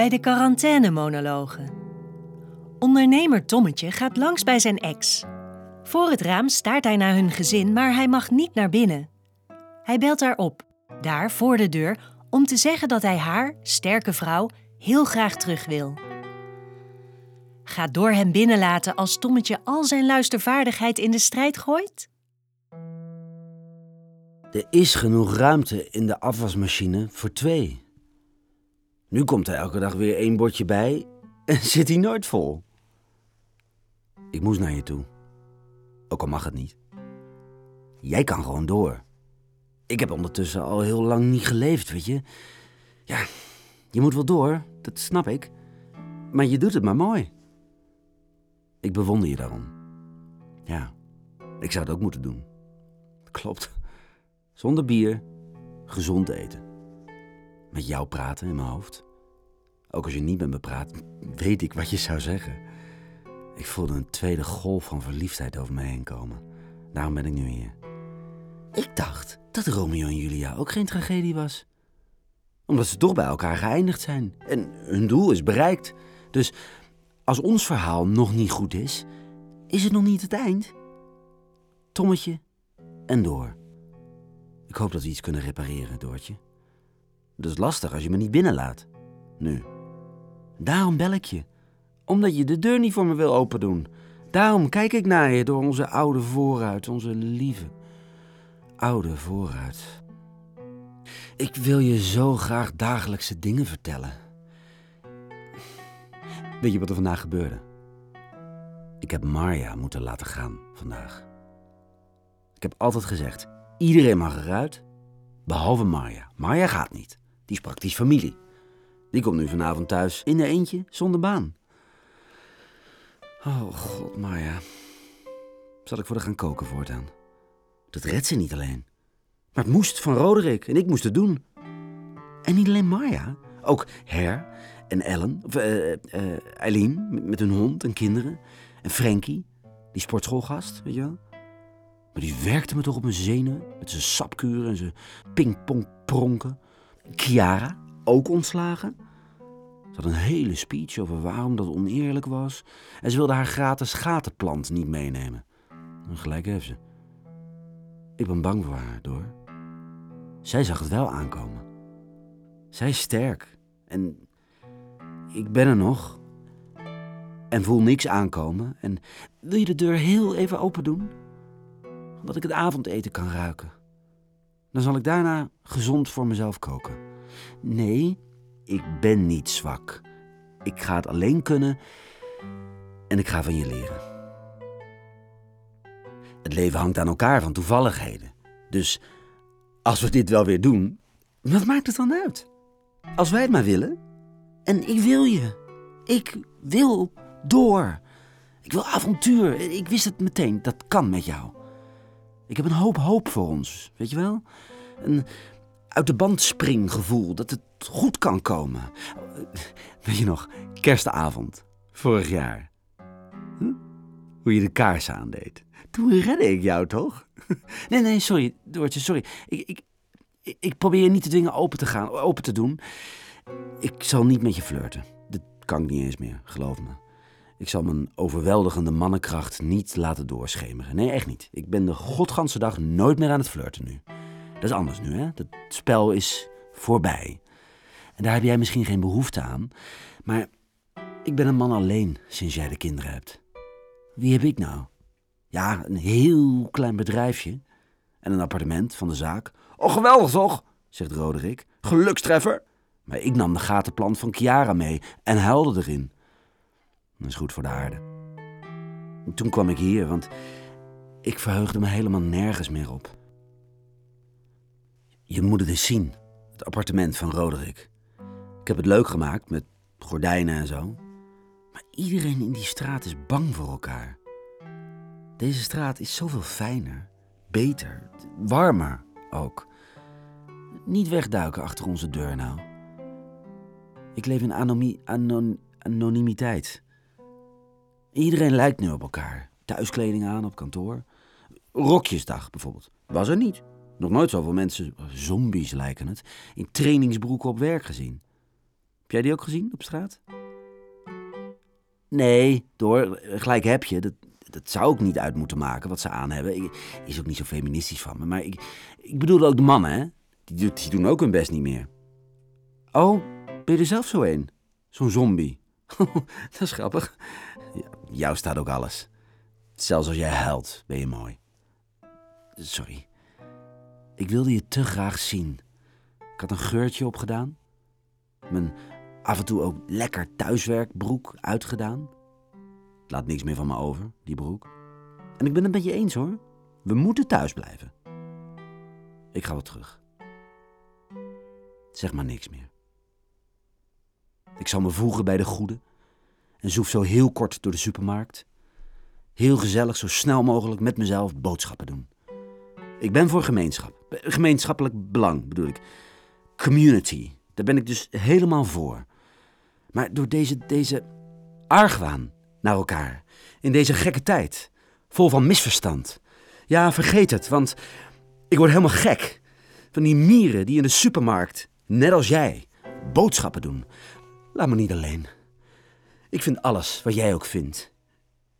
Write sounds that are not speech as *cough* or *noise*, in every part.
Bij de quarantainemonologen. Ondernemer Tommetje gaat langs bij zijn ex. Voor het raam staart hij naar hun gezin, maar hij mag niet naar binnen. Hij belt haar op, daar voor de deur, om te zeggen dat hij haar, sterke vrouw, heel graag terug wil. Gaat door hem binnenlaten als Tommetje al zijn luistervaardigheid in de strijd gooit? Er is genoeg ruimte in de afwasmachine voor twee. Nu komt er elke dag weer één bordje bij en *laughs* zit hij nooit vol. Ik moest naar je toe. Ook al mag het niet. Jij kan gewoon door. Ik heb ondertussen al heel lang niet geleefd, weet je. Ja, je moet wel door, dat snap ik. Maar je doet het maar mooi. Ik bewonder je daarom. Ja, ik zou het ook moeten doen. Klopt. Zonder bier, gezond eten. Met jou praten in mijn hoofd. Ook als je niet met me praat, weet ik wat je zou zeggen. Ik voelde een tweede golf van verliefdheid over me heen komen. Daarom ben ik nu hier. Ik dacht dat Romeo en Julia ook geen tragedie was. Omdat ze toch bij elkaar geëindigd zijn. En hun doel is bereikt. Dus als ons verhaal nog niet goed is, is het nog niet het eind. Tommetje en door. Ik hoop dat we iets kunnen repareren, Doortje. Dat is lastig als je me niet binnenlaat. Nu. Daarom bel ik je. Omdat je de deur niet voor me wil opendoen. Daarom kijk ik naar je door onze oude vooruit, onze lieve oude vooruit. Ik wil je zo graag dagelijkse dingen vertellen. Weet je wat er vandaag gebeurde? Ik heb Marja moeten laten gaan vandaag. Ik heb altijd gezegd: iedereen mag eruit, behalve Marja. Marja gaat niet. Die is praktisch familie. Die komt nu vanavond thuis in de eentje zonder baan. Oh god, Marja. Zal ik voor haar gaan koken voortaan? Dat redt ze niet alleen. Maar het moest van Roderick en ik moest het doen. En niet alleen Marja, ook Her en Ellen, of eh, eh, Eileen met, met hun hond en kinderen. En Frankie, die sportschoolgast, weet je wel. Maar die werkte me toch op mijn zenuwen met zijn sapkuren en zijn pingpongpronken. Chiara, ook ontslagen. Ze had een hele speech over waarom dat oneerlijk was. En ze wilde haar gratis gatenplant niet meenemen. En gelijk heeft ze. Ik ben bang voor haar, door. Zij zag het wel aankomen. Zij is sterk. En ik ben er nog. En voel niks aankomen. En wil je de deur heel even open doen? Omdat ik het avondeten kan ruiken. Dan zal ik daarna gezond voor mezelf koken. Nee, ik ben niet zwak. Ik ga het alleen kunnen en ik ga van je leren. Het leven hangt aan elkaar van toevalligheden. Dus als we dit wel weer doen, wat maakt het dan uit? Als wij het maar willen. En ik wil je. Ik wil door. Ik wil avontuur. Ik wist het meteen. Dat kan met jou. Ik heb een hoop hoop voor ons. Weet je wel? Een uit de band springgevoel. Dat het goed kan komen. Weet je nog? Kerstavond. Vorig jaar. Hm? Hoe je de kaars aandeed. Toen redde ik jou toch? *laughs* Nee, nee, sorry, Doortje, sorry. Ik, ik, ik, probeer niet te dwingen open te gaan, open te doen. Ik zal niet met je flirten. Dat kan ik niet eens meer, geloof me. Ik zal mijn overweldigende mannenkracht niet laten doorschemeren. Nee, echt niet. Ik ben de godganse dag nooit meer aan het flirten nu. Dat is anders nu, hè? Dat spel is voorbij. En daar heb jij misschien geen behoefte aan. Maar ik ben een man alleen sinds jij de kinderen hebt. Wie heb ik nou? Ja, een heel klein bedrijfje. En een appartement van de zaak. Oh, geweldig toch? zegt Roderick. Gelukstreffer. Maar ik nam de gatenplant van Chiara mee en huilde erin. Dat is goed voor de aarde. En toen kwam ik hier, want ik verheugde me helemaal nergens meer op. Je moet het eens zien, het appartement van Roderick. Ik heb het leuk gemaakt met gordijnen en zo. Maar iedereen in die straat is bang voor elkaar. Deze straat is zoveel fijner, beter, warmer ook. Niet wegduiken achter onze deur nou. Ik leef in anomie, anon, anonimiteit. Iedereen lijkt nu op elkaar. Thuiskleding aan op kantoor. Rokjesdag bijvoorbeeld. Was er niet. Nog nooit zoveel mensen, zombies lijken het, in trainingsbroeken op werk gezien. Heb jij die ook gezien op straat? Nee, door, gelijk heb je. Dat, dat zou ik niet uit moeten maken wat ze aan hebben. Is ook niet zo feministisch van me. Maar ik, ik bedoel ook de mannen, hè? Die, die doen ook hun best niet meer. Oh, ben je er zelf zo een? Zo'n zombie. *laughs* dat is grappig. Jou staat ook alles. Zelfs als jij huilt, ben je mooi. Sorry. Ik wilde je te graag zien. Ik had een geurtje opgedaan. Mijn af en toe ook lekker thuiswerkbroek uitgedaan. Laat niks meer van me over, die broek. En ik ben het met je eens hoor. We moeten thuis blijven. Ik ga wel terug. Zeg maar niks meer. Ik zal me voegen bij de goede en zoef zo heel kort door de supermarkt. Heel gezellig, zo snel mogelijk met mezelf boodschappen doen. Ik ben voor gemeenschap. Gemeenschappelijk belang bedoel ik. Community. Daar ben ik dus helemaal voor. Maar door deze, deze argwaan naar elkaar, in deze gekke tijd, vol van misverstand. Ja, vergeet het, want ik word helemaal gek van die mieren die in de supermarkt, net als jij, boodschappen doen. Laat me niet alleen. Ik vind alles wat jij ook vindt.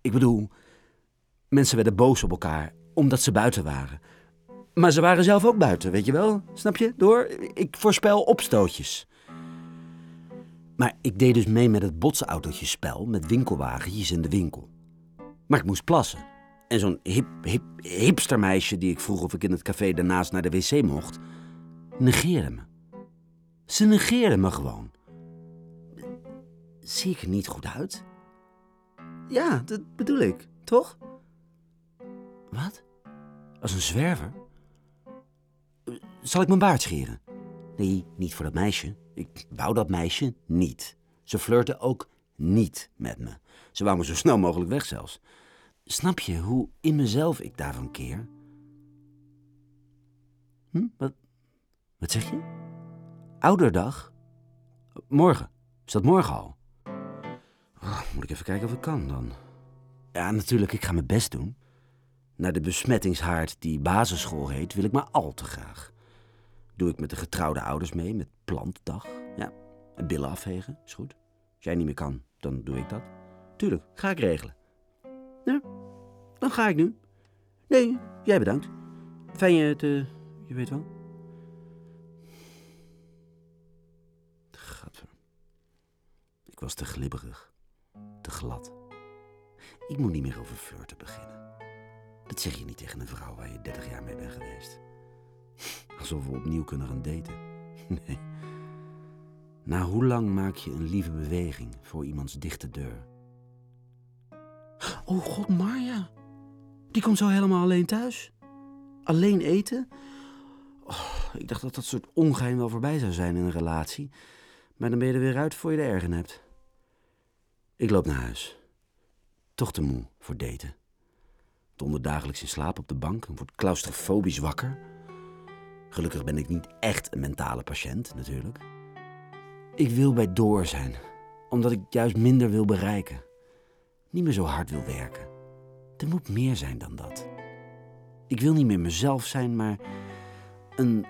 Ik bedoel, mensen werden boos op elkaar omdat ze buiten waren. Maar ze waren zelf ook buiten, weet je wel? Snap je? Door, ik voorspel opstootjes. Maar ik deed dus mee met het botsautootjespel met winkelwagentjes in de winkel. Maar ik moest plassen. En zo'n hip, hip, hipstermeisje die ik vroeg of ik in het café daarnaast naar de wc mocht, negeerde me. Ze negeerde me gewoon. Zie ik er niet goed uit? Ja, dat bedoel ik, toch? Wat? Als een zwerver? Zal ik mijn baard scheren? Nee, niet voor dat meisje. Ik wou dat meisje niet. Ze flirte ook niet met me. Ze wou me zo snel mogelijk weg zelfs. Snap je hoe in mezelf ik daarvan keer? Hm? Wat, wat zeg je? Ouderdag? Morgen. Is dat morgen al? Oh, moet ik even kijken of ik kan dan. Ja, natuurlijk, ik ga mijn best doen. Naar de besmettingshaard die basisschool heet, wil ik maar al te graag. Doe ik met de getrouwde ouders mee, met plantdag. Ja, en billen afvegen, is goed. Als jij niet meer kan, dan doe ik dat. Tuurlijk, ga ik regelen. Ja, dan ga ik nu. Nee, jij bedankt. Fijn je te... je weet wel. Gadver. Ik was te glibberig. Glad. Ik moet niet meer over flirten beginnen. Dat zeg je niet tegen een vrouw waar je 30 jaar mee bent geweest. Alsof we opnieuw kunnen gaan daten. *laughs* Nee. Na hoe lang maak je een lieve beweging voor iemands dichte deur? Oh god, Marja. Die komt zo helemaal alleen thuis. Alleen eten? Oh, ik dacht dat dat soort ongeheim wel voorbij zou zijn in een relatie. Maar dan ben je er weer uit voor je de ergen hebt. Ik loop naar huis. Toch te moe voor daten. Donder dagelijks in slaap op de bank en word claustrofobisch wakker. Gelukkig ben ik niet echt een mentale patiënt, natuurlijk. Ik wil bij door zijn, omdat ik juist minder wil bereiken. Niet meer zo hard wil werken. Er moet meer zijn dan dat. Ik wil niet meer mezelf zijn, maar een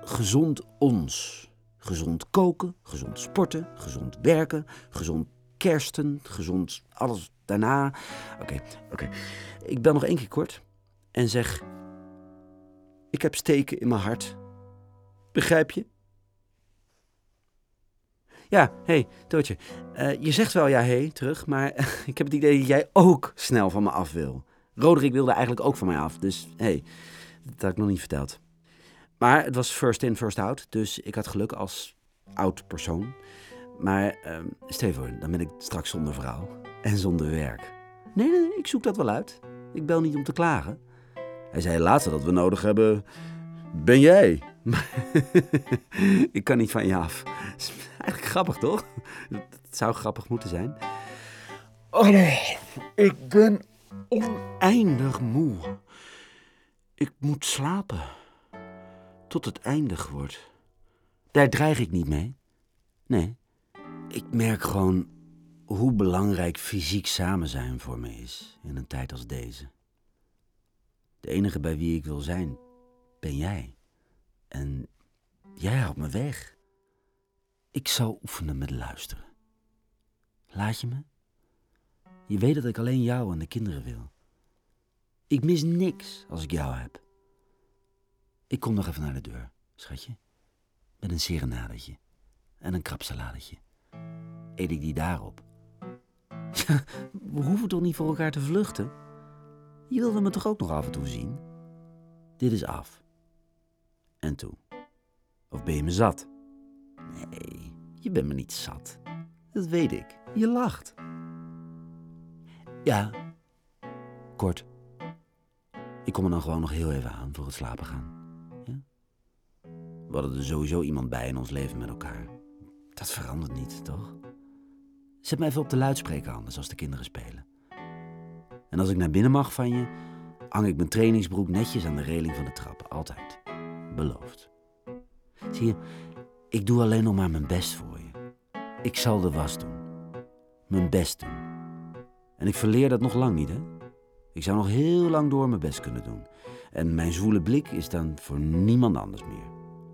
gezond ons. Gezond koken, gezond sporten, gezond werken, gezond kersten, gezond alles daarna. Oké, oké. Ik bel nog één keer kort en zeg ik heb steken in mijn hart. Begrijp je? Ja, hé, hey. Uh, je zegt wel ja, hé, hey, terug, maar *laughs* ik heb het idee dat jij ook snel van me af wil. Roderick wilde eigenlijk ook van mij af, dus hé, hey, dat had ik nog niet verteld. Maar het was first in, first out, dus ik had geluk als oud persoon. Maar stel voor, dan ben ik straks zonder vrouw en zonder werk. Nee, nee, ik zoek dat wel uit. Ik bel niet om te klagen. Hij zei laatst dat we nodig hebben. Ben jij? *laughs* ik kan niet van je af. is eigenlijk grappig, toch? Het zou grappig moeten zijn. Oh nee, ik ben oneindig moe. Ik moet slapen. Tot het eindig wordt. Daar dreig ik niet mee. Nee. Ik merk gewoon hoe belangrijk fysiek samen zijn voor me is in een tijd als deze. De enige bij wie ik wil zijn, ben jij. En jij houdt me weg. Ik zal oefenen met luisteren. Laat je me? Je weet dat ik alleen jou en de kinderen wil. Ik mis niks als ik jou heb. Ik kom nog even naar de deur, schatje. Met een serenadetje en een krapsaladetje. Eet ik die daarop? *laughs* Ja, we hoeven toch niet voor elkaar te vluchten? Je wilde me toch ook nog af en toe zien? Dit is af. En toe? Of ben je me zat? Nee, je bent me niet zat. Dat weet ik. Je lacht. Ja, kort. Ik kom er dan gewoon nog heel even aan voor het slapen gaan. Ja? We hadden er sowieso iemand bij in ons leven met elkaar. Dat verandert niet, toch? Zet me even op de luidspreker anders als de kinderen spelen. En als ik naar binnen mag van je, hang ik mijn trainingsbroek netjes aan de reling van de trap. Altijd. Beloofd. Zie je, ik doe alleen nog maar mijn best voor je. Ik zal de was doen. Mijn best doen. En ik verleer dat nog lang niet, hè? Ik zou nog heel lang door mijn best kunnen doen. En mijn zwoele blik is dan voor niemand anders meer.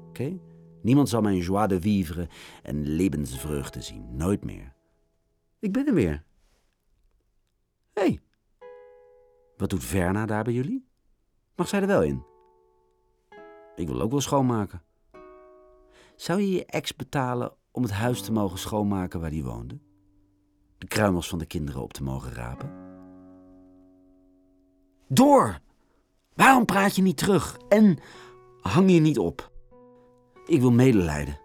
Oké? Niemand zal mijn joie de vivre en levensvreugde zien. Nooit meer. Ik ben er weer. Hé. Hey. Wat doet Verna daar bij jullie? Mag zij er wel in? Ik wil ook wel schoonmaken. Zou je je ex betalen om het huis te mogen schoonmaken waar hij woonde? De kruimels van de kinderen op te mogen rapen? Door! Waarom praat je niet terug? En hang je niet op? Ik wil medelijden.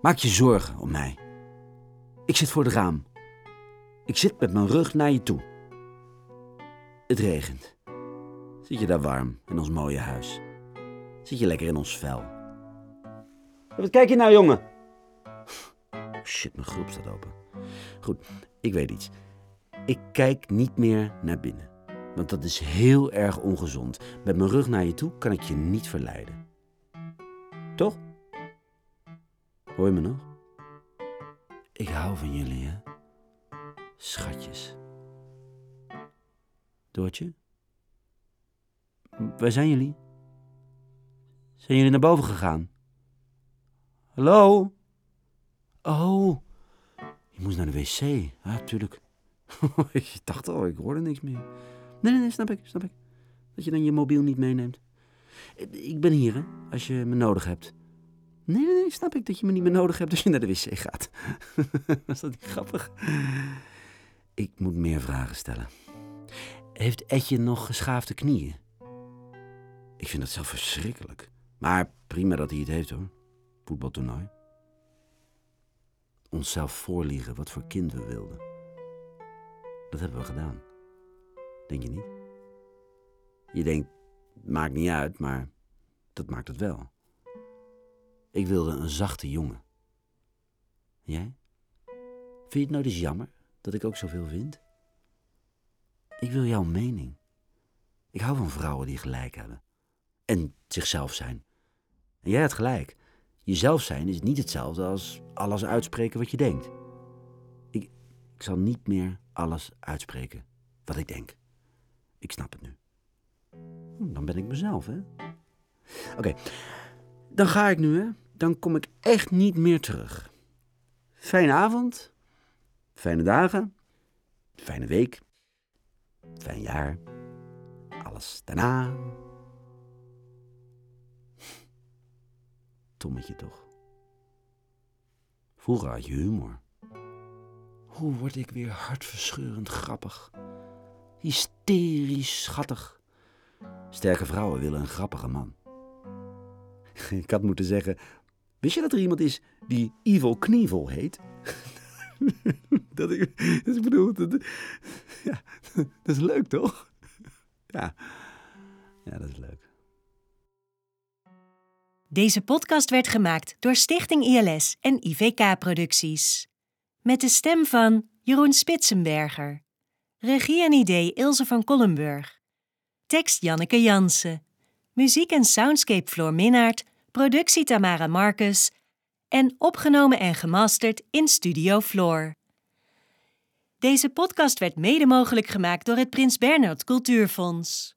Maak je zorgen om mij. Ik zit voor het raam. Ik zit met mijn rug naar je toe. Het regent. Zit je daar warm in ons mooie huis? Zit je lekker in ons vel? Wat kijk je nou, jongen? Shit, mijn groep staat open. Goed, ik weet iets. Ik kijk niet meer naar binnen. Want dat is heel erg ongezond. Met mijn rug naar je toe kan ik je niet verleiden. Toch? Hoor je me nog? Ik hou van jullie, hè? Schatjes. Doortje? Waar zijn jullie? Zijn jullie naar boven gegaan? Hallo? Oh, je moest naar de wc. Ja, tuurlijk. *laughs* ik dacht al, ik hoorde niks meer. Nee, nee, nee, snap ik, snap ik. Dat je dan je mobiel niet meeneemt. Ik ben hier, hè, als je me nodig hebt. Nee, nee, nee, snap ik dat je me niet meer nodig hebt als je naar de wc gaat. *laughs* Was dat niet grappig? Ik moet meer vragen stellen. Heeft Etje nog geschaafde knieën? Ik vind dat zelf verschrikkelijk. Maar prima dat hij het heeft hoor. Voetbaltoernooi. Onszelf voorliegen wat voor kind we wilden. Dat hebben we gedaan. Denk je niet? Je denkt, maakt niet uit, maar dat maakt het wel. Ik wilde een zachte jongen. Jij? Vind je het nou dus jammer dat ik ook zoveel vind? Ik wil jouw mening. Ik hou van vrouwen die gelijk hebben. En zichzelf zijn. En jij hebt gelijk. Jezelf zijn is niet hetzelfde als alles uitspreken wat je denkt. Ik, ik zal niet meer alles uitspreken wat ik denk. Ik snap het nu. Hm, dan ben ik mezelf, hè? Oké, dan ga ik nu, hè? Dan kom ik echt niet meer terug. Fijne avond, fijne dagen, fijne week, fijn jaar, alles daarna. Tommetje toch. Vroeger had je humor. Hoe word ik weer hartverscheurend grappig? Hysterisch schattig. Sterke vrouwen willen een grappige man. *laughs* Ik had moeten zeggen: Wist je dat er iemand is die Evil Knievel heet? *laughs* *laughs* dat ik, dus ik bedoel, dat, ja, *laughs* dat is leuk toch? Ja, ja, dat is leuk. Deze podcast werd gemaakt door Stichting ILS en IVK Producties. Met de stem van Jeroen Spitsenberger. Regie en idee Ilse van Kollenburg. Tekst Janneke Jansen. Muziek en soundscape Floor Minnaert. Productie Tamara Marcus. En opgenomen en gemasterd in Studio Floor. Deze podcast werd mede mogelijk gemaakt door het Prins Bernhard Cultuurfonds.